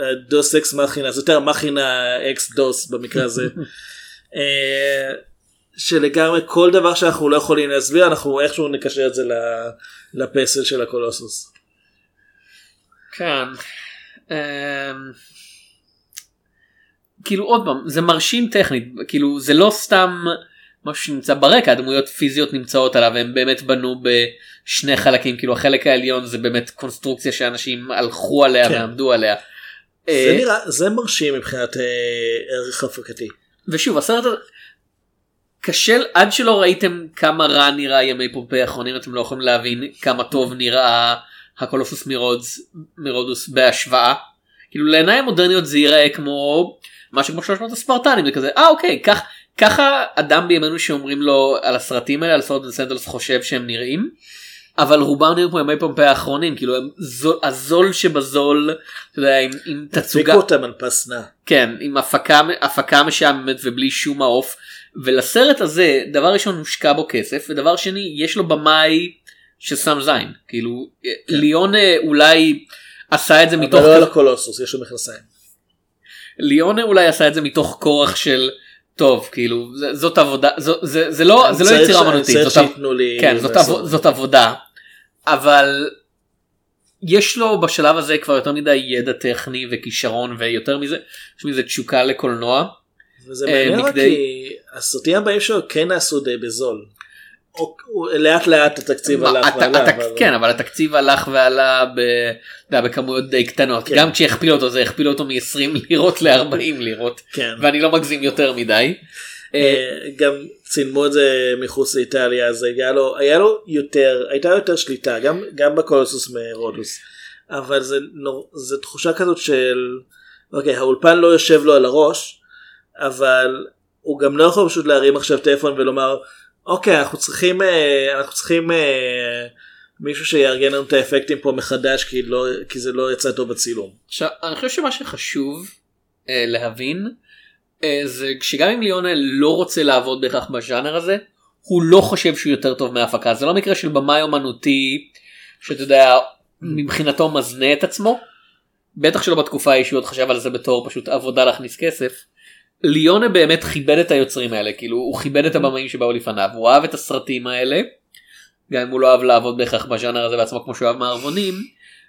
ה deus ex machina, זה יותר machina ex deus במקרה הזה. אה, שלגמרי כל דבר שאנחנו לא יכולים להסביר אנחנו איכשהו נקשר את זה לפסל של הקולוסוס. כן. אמ, כאילו עוד פעם זה מרשים טכנית כאילו זה לא סתם משהו שנמצא ברקע הדמויות פיזיות נמצאות עליו הם באמת בנו בשני חלקים כאילו החלק העליון זה באמת קונסטרוקציה שאנשים הלכו עליה כן. ועמדו עליה. זה אה, נראה זה מרשים מבחינת אה, ערך הפקתי. ושוב הסרט הזה קשה עד שלא ראיתם כמה רע נראה ימי פומפי האחרונים אתם לא יכולים להבין כמה טוב נראה הקולוסוס מרודוס מרודוס בהשוואה. כאילו לעיניים מודרניות זה ייראה כמו משהו כמו 300 הספרטנים זה כזה אה אוקיי כך ככה אדם בימינו שאומרים לו על הסרטים האלה על סרט sandals חושב שהם נראים. אבל רובם נראים כמו ימי פומפי האחרונים כאילו הם זול, הזול שבזול אתה יודע, עם, עם תצוגה אותם על פס נע. כן עם הפקה הפקה משעממת ובלי שום מעוף ולסרט הזה דבר ראשון הושקע בו כסף ודבר שני יש לו במאי ששם זין כאילו ליונה אולי עשה את זה מתוך אבל לא על הקולוסוס יש לו מכנסיים. ליונה אולי עשה את זה מתוך כורח של טוב כאילו זה- זאת עבודה זו- זה זה לא זה לא יצירה אמנותית זאת כן זאת, לעשות. עב, זאת עבודה אבל יש לו בשלב הזה כבר יותר מדי ידע טכני וכישרון ויותר מזה יש מזה תשוקה לקולנוע וזה אה, מעניין מכדי- כי הסרטים הבאים שלו כן נעשו די בזול. או- הוא- לאט לאט התקציב הלך ועלה. כן אבל התקציב הלך ועלה בכמויות די קטנות כן. גם כשהכפילו אותו זה הכפילו אותו מ-20 לירות ל-40 לירות כן. ואני לא מגזים יותר מדי. אה, גם צילמו את זה מחוץ לאיטליה אז היה לו היה לו יותר הייתה יותר שליטה גם גם בקולוסוס מרודוס אבל זה תחושה כזאת של אוקיי האולפן לא יושב לו על הראש אבל הוא גם לא יכול פשוט להרים עכשיו טלפון ולומר אוקיי אנחנו צריכים אה, אנחנו צריכים אה, מישהו שיארגן לנו את האפקטים פה מחדש כי לא כי זה לא יצא טוב בצילום. עכשיו אני חושב שמה שחשוב אה, להבין אה, זה שגם אם ליונה לא רוצה לעבוד בהכרח בז'אנר הזה הוא לא חושב שהוא יותר טוב מהפקה זה לא מקרה של במאי אומנותי שאתה יודע מבחינתו מזנה את עצמו בטח שלא בתקופה עוד חשב על זה בתור פשוט עבודה להכניס כסף. ליונה באמת כיבד את היוצרים האלה כאילו הוא כיבד את הבמאים שבאו לפניו הוא אהב את הסרטים האלה. גם אם הוא לא אהב לעבוד בהכרח בז'אנר הזה בעצמו כמו שהוא אהב מערבונים.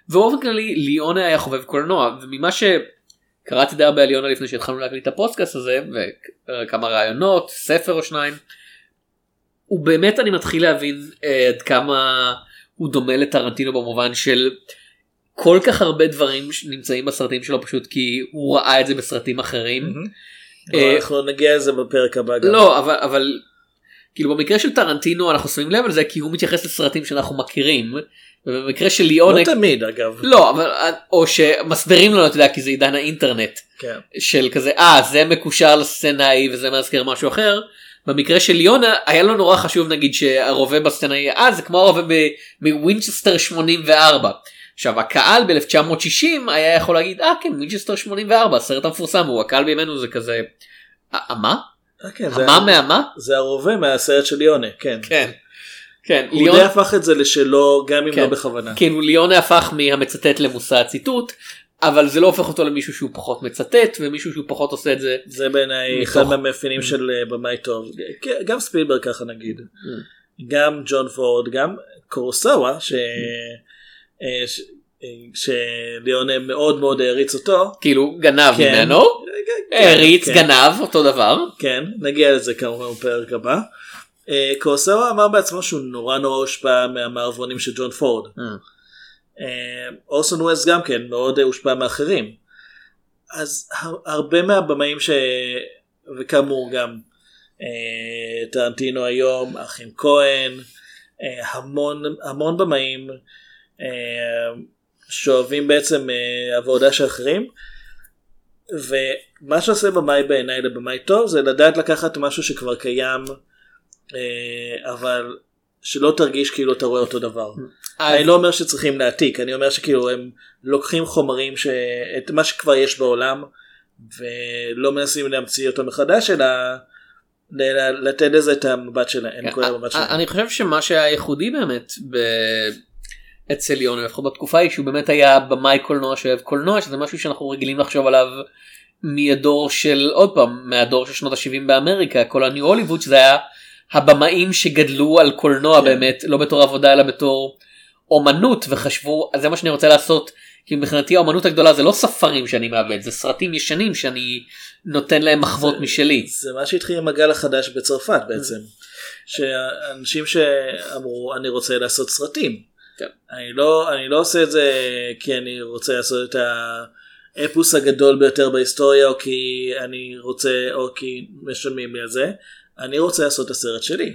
ובאופן כללי ליונה היה חובב קולנוע וממה שקראתי די הרבה על ליונה לפני שהתחלנו להקליט את הפודקאסט הזה וכמה רעיונות ספר או שניים. הוא באמת אני מתחיל להבין אה, עד כמה הוא דומה לטרנטינו במובן של כל כך הרבה דברים נמצאים בסרטים שלו פשוט כי הוא ראה את זה בסרטים אחרים. אה, אנחנו נגיע לזה בפרק הבא גם. לא אבל אבל כאילו במקרה של טרנטינו אנחנו שמים לב על זה כי הוא מתייחס לסרטים שאנחנו מכירים. ובמקרה של ליאונה לא תמיד אגב. לא אבל או שמסבירים לנו אתה יודע כי זה עידן האינטרנט כן. של כזה אה זה מקושר לסצנה ההיא וזה מזכיר משהו אחר. במקרה של ליונה היה לו נורא חשוב נגיד שהרובה בסצנה ההיא אה זה כמו הרובה מווינצ'סטר 84. עכשיו הקהל ב-1960 היה יכול להגיד אה כן ווינצ'סטר 84 הסרט המפורסם הוא הקהל בימינו זה כזה "אה, מה? אה, כן, זה- מה מהמה? זה הרובה מהסרט של ליונה, כן. כן. כן, הוא ליונה- די הפך את זה לשלו גם אם כן. לא בכוונה. כאילו ליונה הפך מהמצטט למושא הציטוט אבל זה לא הופך אותו למישהו שהוא פחות מצטט ומישהו שהוא פחות עושה את זה. זה בעיניי מתוך- אחד מהמאפיינים של אה, במאי טוב. כן, גם ספילברג ככה נגיד. גם ג'ון פורד, גם קורוסאווה, ש- אה, אה, שליונה מאוד מאוד העריץ אותו. כאילו גנב כן. ממנו, כן, העריץ כן. גנב אותו דבר. כן, נגיע לזה כמובן בפרק הבא. אה, קורוסאווה אמר בעצמו שהוא נורא נורא הושפע מהמערבונים של ג'ון פורד. אה. אה, אורסון ווסט גם כן מאוד אה, הושפע מאחרים. אז הר- הרבה מהבמאים ש... וכאמור גם אה, טרנטינו היום, אחים כהן, אה, המון המון במאים אה, שאוהבים בעצם אה, עבודה של אחרים. ומה שעושה במאי בעיניי לבמאי טוב זה לדעת לקחת משהו שכבר קיים אה, אבל שלא תרגיש כאילו אתה רואה אותו דבר. אני לא אומר שצריכים להעתיק אני אומר שכאילו הם לוקחים חומרים ש... את מה שכבר יש בעולם ולא מנסים להמציא אותו מחדש אלא לתת לזה את המבט שלהם. המבט שלהם. אני חושב שמה שהיה ייחודי באמת ב... אצל יוני לפחות בתקופה היא שהוא באמת היה במאי קולנוע שאוהב קולנוע שזה משהו שאנחנו רגילים לחשוב עליו מהדור של עוד פעם מהדור של שנות ה-70 באמריקה כל הניו הוליווד שזה היה הבמאים שגדלו על קולנוע כן. באמת לא בתור עבודה אלא בתור אומנות וחשבו "אז זה מה שאני רוצה לעשות כי מבחינתי האומנות הגדולה זה לא ספרים שאני מעבד זה סרטים ישנים שאני נותן להם מחוות משלי. זה מה שהתחיל עם הגל החדש בצרפת בעצם. שאנשים שאמרו אני רוצה לעשות סרטים. כן. אני לא אני לא עושה את זה כי אני רוצה לעשות את האפוס הגדול ביותר בהיסטוריה או כי אני רוצה או כי משלמים לי על זה. אני רוצה לעשות את הסרט שלי.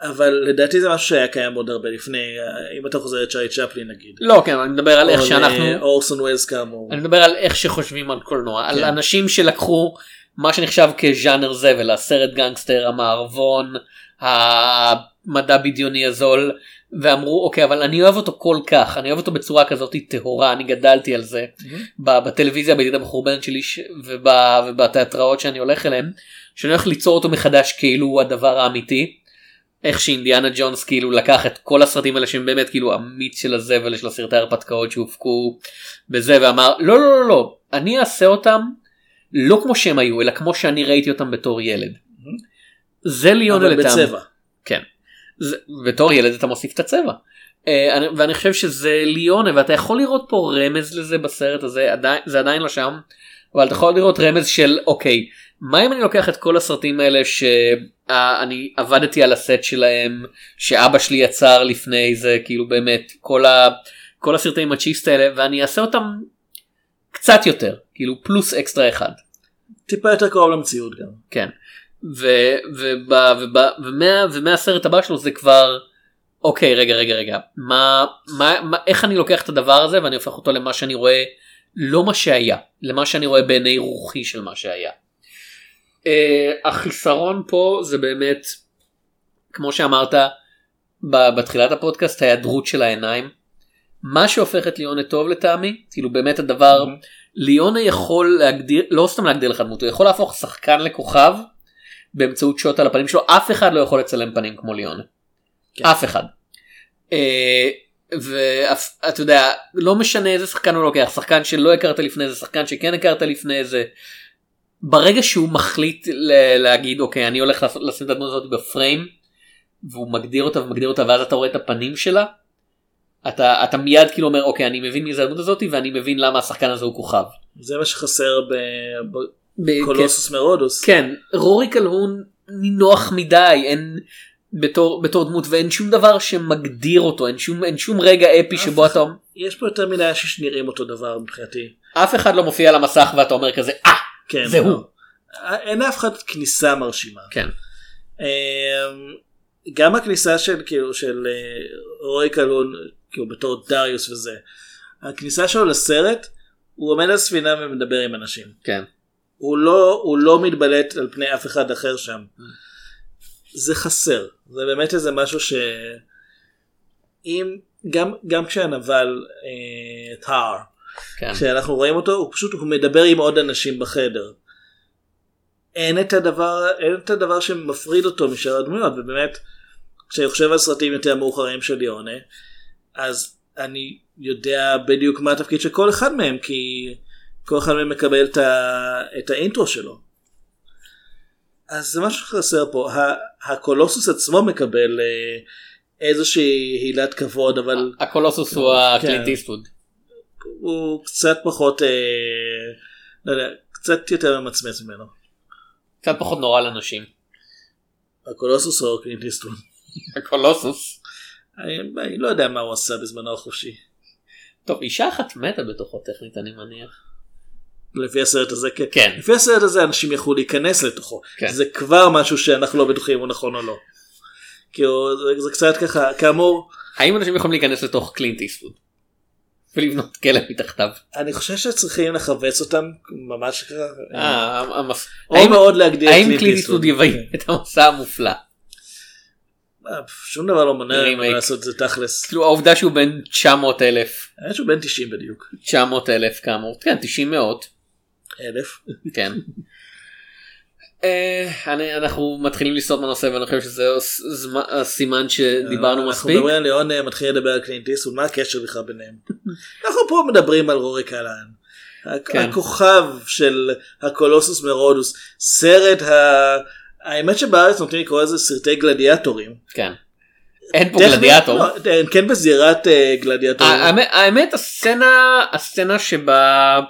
אבל לדעתי זה משהו שהיה קיים עוד הרבה לפני אם אתה חוזר לצ'ארי צ'פלין נגיד. לא כן אני מדבר על איך או שאנחנו לאורסון ווילס כאמור. אני מדבר על איך שחושבים על קולנוע על כן. אנשים שלקחו מה שנחשב כז'אנר זבל הסרט גנגסטר המערבון המדע בדיוני הזול ואמרו אוקיי אבל אני אוהב אותו כל כך אני אוהב אותו בצורה כזאת טהורה אני גדלתי על זה ב- בטלוויזיה בידיד המחורבנת שלי ש- וב- ובתיאטראות שאני הולך אליהם שאני הולך ליצור אותו מחדש כאילו הוא הדבר האמיתי. איך שאינדיאנה ג'ונס כאילו לקח את כל הסרטים האלה שהם באמת כאילו המיץ של הזבל של הסרטי ההרפתקאות שהופקו בזה ואמר לא לא לא לא אני אעשה אותם לא כמו שהם היו אלא כמו שאני ראיתי אותם בתור ילד. זה ליונה אבל לטעם. כן. זה, בתור ילד אתה מוסיף את הצבע. אה, אני- ואני חושב שזה ליונה ואתה יכול לראות פה רמז לזה בסרט הזה עדיין זה עדיין לא שם. אבל אתה יכול לראות רמז של אוקיי מה אם אני לוקח את כל הסרטים האלה שאני עבדתי על הסט שלהם שאבא שלי יצר לפני זה כאילו באמת כל, ה, כל הסרטי מצ'יסט האלה ואני אעשה אותם קצת יותר כאילו פלוס אקסטרה אחד. טיפה יותר קרוב למציאות גם. כן. ומהסרט הבא שלו זה כבר אוקיי רגע רגע רגע מה, מה, מה איך אני לוקח את הדבר הזה ואני הופך אותו למה שאני רואה לא מה שהיה למה שאני רואה בעיני רוחי של מה שהיה. Uh, החיסרון פה זה באמת כמו שאמרת בתחילת הפודקאסט ההיעדרות של העיניים. מה שהופך את ליונה טוב לטעמי כאילו באמת הדבר ליונה יכול להגדיר לא סתם להגדיר לך דמות הוא יכול להפוך שחקן לכוכב באמצעות שוט על הפנים שלו אף אחד לא יכול לצלם פנים כמו ליונה. כן. אף אחד. אה, ואתה יודע לא משנה איזה שחקן הוא לוקח שחקן שלא הכרת לפני זה שחקן שכן הכרת לפני זה. ברגע שהוא מחליט להגיד אוקיי אני הולך לשים את הדמות הזאת בפריים והוא מגדיר אותה ומגדיר אותה ואז אתה רואה את הפנים שלה. אתה אתה מיד כאילו אומר אוקיי אני מבין מי זה הדמות הזאת ואני מבין למה השחקן הזה הוא כוכב. זה מה שחסר ב- בקולוסוס מרודוס. כן רורי קלהון נינוח מדי אין בתור בתור דמות ואין שום דבר שמגדיר אותו אין שום אין שום רגע אפי שבו אתה יש פה יותר מדי אנשים שנראים אותו דבר מבחינתי. אף אחד לא מופיע על המסך ואתה אומר כזה אה כן. זה לא. הוא. אין לאף אחד כניסה מרשימה. כן אמ, גם הכניסה של כאילו של אה, רוי קלון כאילו בתור דריוס וזה. הכניסה שלו לסרט הוא עומד על ספינה ומדבר עם אנשים. כן הוא לא הוא לא מתבלט על פני אף אחד אחר שם. זה חסר זה באמת איזה משהו ש... אם גם גם כשהנבל אה, טאר כן כשאנחנו רואים אותו הוא פשוט הוא מדבר עם עוד אנשים בחדר. אין את הדבר אין את הדבר שמפריד אותו משאר הדמויות ובאמת כשאני חושב על סרטים יותר מאוחרים של ליאונה אז אני יודע בדיוק מה התפקיד של כל אחד מהם כי כל אחד מהם מקבל את, ה, את האינטרו שלו. אז זה משהו שחסר פה ה- הקולוסוס עצמו מקבל אה, איזושהי הילת כבוד אבל הקולוסוס הוא כן. הקלינט איסטווד. הוא קצת פחות אה, לא יודע, קצת יותר ממצמץ ממנו. קצת פחות נורא לנשים. הקולוסוס או קלינט איסטווד. הקולוסוס. אני, אני לא יודע מה הוא עשה בזמנו החופשי. טוב אישה אחת מתה בתוכו טכנית אני מניח. לפי הסרט הזה כן. כן. לפי הסרט הזה אנשים יכלו להיכנס לתוכו. כן. זה כבר משהו שאנחנו לא בטוחים אם הוא נכון או לא. כאילו זה, זה קצת ככה כאמור האם אנשים יכולים להיכנס לתוך קלינט איסטווד? ולבנות כלא מתחתיו. אני חושב שצריכים לכווץ אותם ממש ככה. אה, או מאוד להגדיר את האם קלינט איסטווד. איסטווד יביים את המסע המופלא? אה, שום דבר לא מונע ממנו. לעשות את זה תכלס. כאילו העובדה שהוא בן 900 אלף האמת שהוא בן 90 בדיוק. 900 אלף כאמור כן 90 מאות אלף. כן. אה, אני- אנחנו מתחילים לסטות מהנושא ואני חושב שזה הסימן שדיברנו אנחנו מספיק. מדברים על ליאון מתחיל לדבר על קלינט איסטווד מה הקשר בכלל ביניהם. אנחנו פה מדברים על רורי קלהן. הכ- כן. הכוכב של הקולוסוס מרודוס סרט ה... האמת שבארץ נוטים לקרוא לזה סרטי גלדיאטורים. כן. אין פה גלדיאטור. לא, כן בזירת אה, גלדיאטורים. האמת- הסצנה הסצנה שבה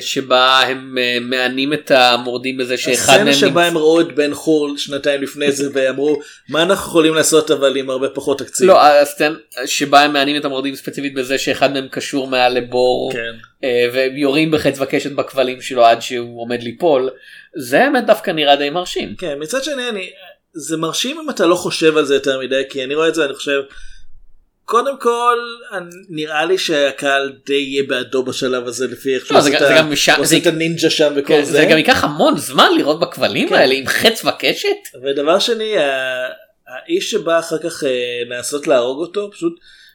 שבה הם אה, מענים את המורדים בזה שאחד מהם הסצנה שבה הם ראו את בן חור שנתיים לפני זה ואמרו מה אנחנו יכולים לעשות אבל עם הרבה פחות תקציב. לא הסצנה שבה הם מענים את המורדים ספציפית בזה שאחד מהם קשור מעל לבור כן. אה, והם יורים בחץ וקשת בכבלים שלו עד שהוא עומד ליפול זה האמת דווקא נראה די מרשים. כן מצד שני אני זה מרשים אם אתה לא חושב על זה יותר מדי כי אני רואה את זה אני חושב. קודם כל נראה לי שהקהל די יהיה בעדו בשלב הזה לפי איך שהוא לא, זה עושה גם- את הנינג'ה שם וכל כן, זה. זה גם ייקח המון זמן לראות בכבלים כן. האלה עם חץ וקשת. ודבר שני האיש שבא אחר כך אה, לנסות להרוג אותו פשוט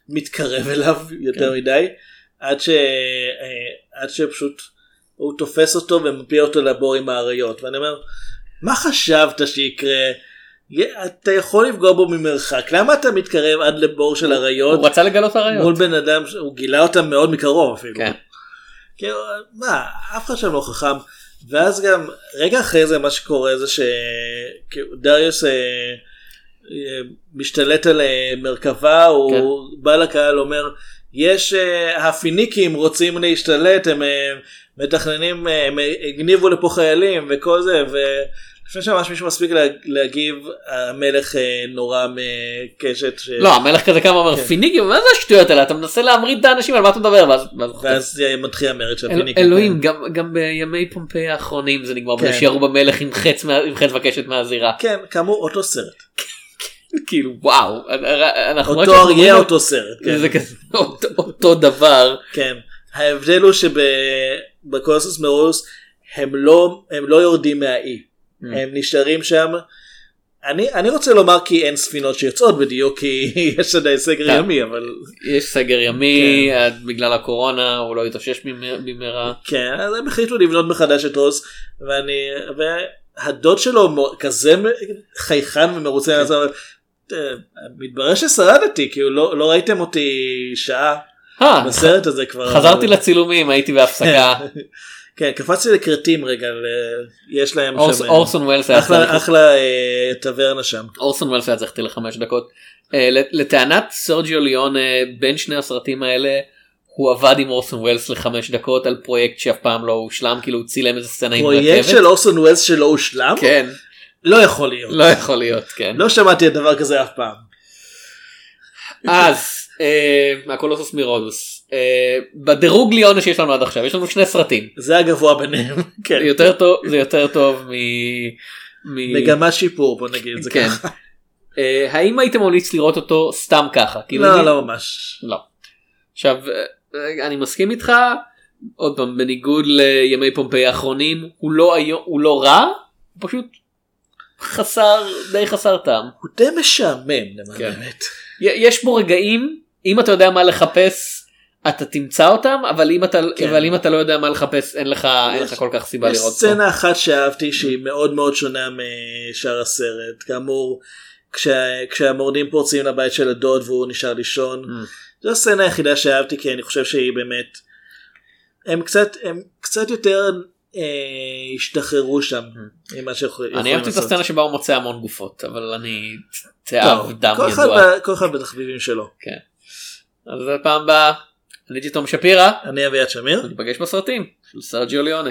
מתקרב אליו יותר כן. מדי עד ש... אה, עד שפשוט הוא תופס אותו ומפיע אותו לבור עם האריות ואני אומר מה חשבת שיקרה אתה יכול לפגוע בו ממרחק למה אתה מתקרב עד לבור של אריות הוא רצה לגלות אריות. מול בן אדם שהוא גילה אותם מאוד מקרוב אפילו. כן. כאילו, מה, אף אחד שם לא חכם. ואז גם, רגע אחרי זה מה שקורה זה שדריוס אה, אה, משתלט על אה, מרכבה, הוא כן. בא לקהל אומר, יש, הפיניקים רוצים להשתלט, הם מתכננים, הם הגניבו לפה חיילים וכל זה, ולפני שממש מישהו מספיק לה, להגיב, המלך אה, נורא מקשת. ש... לא המלך כזה קם ואומר כן. פיניקים מה זה השטויות האלה אתה מנסה להמריד את האנשים על מה אתה מדבר ואז ואז מתחיל המרד של אל- הפיניקים. אלוהים גם גם בימי פומפיי האחרונים זה נגמר כן. שירו במלך עם חץ עם חץ וקשת מהזירה כן, כאמור אותו סרט. כאילו וואו אנחנו אותו אריה אותו סרט. כן. זה כזה אותו- אותו דבר כן. ההבדל הוא שבקולוסוס מרוס הם לא הם לא יורדים מהאי. Mm. הם נשארים שם. אני אני רוצה לומר כי אין ספינות שיוצאות בדיוק כי יש עדיין סגר כן. ימי אבל יש סגר ימי עד בגלל הקורונה הוא לא התאושש במ- במהרה כן אז הם החליטו לבנות מחדש את רוס ואני והדוד שלו כזה חייכן ומרוצה כן. אה, מתברר ששרדתי כאילו לא לא ראיתם אותי שעה אה, בסרט הזה כבר חזרתי לצילומים הייתי בהפסקה כן קפצתי לכרתים רגע ל- יש להם אורס- שם אה, אורסון ווילס היה אחלה אחלה אה, טברנה שם אורסון ווילס היה צריך איתי לחמש דקות. אה, לטענת סרג'יו ליון אה, בין שני הסרטים האלה הוא עבד עם אורסון ווילס לחמש דקות על פרויקט שאף פעם לא הושלם כאילו הוא צילם איזה סצנה עם פרויקט רכבת. של אורסון ווילס שלא הושלם כן לא יכול להיות לא יכול להיות כן. לא שמעתי על דבר כזה אף פעם אז אה, מהקולוסוס מירודוס אה, בדירוג ליונה שיש לנו עד עכשיו יש לנו שני סרטים זה הגבוה ביניהם כן זה יותר טוב זה יותר טוב מ... מ... מגמת שיפור בוא נגיד את זה כן. ככה אה, האם הייתם ממליץ לראות אותו סתם ככה? כאילו, לא אני- לא ממש לא. עכשיו אה, אני מסכים איתך עוד פעם בניגוד לימי פומפיי האחרונים הוא לא היום הוא לא רע הוא פשוט חסר די חסר טעם הוא די משעמם למען כן. האמת יש בו רגעים אם אתה יודע מה לחפש אתה תמצא אותם אבל אם אתה כן. אבל אם אתה לא יודע מה לחפש אין לך אין לך כל כך סיבה יש לראות אותו. סצנה אחת שאהבתי שהיא מאוד מאוד שונה משאר הסרט כאמור כשה- כשהמורדים פורצים לבית של הדוד והוא נשאר לישון Mm. זו הסצנה היחידה שאהבתי כי אני חושב שהיא באמת הם קצת הם קצת יותר אה, השתחררו שם ממה שיכולים Mm. אני אהבתי את. הסצנה שבה הוא מוצא המון גופות אבל אני תאב דם כל אחד ידוע. כל אחד בתחביבים שלו אז בפעם הבאה אני הייתי תום שפירא אני אביעד שמיר ניפגש בסרטים של סרג'יו ליונה.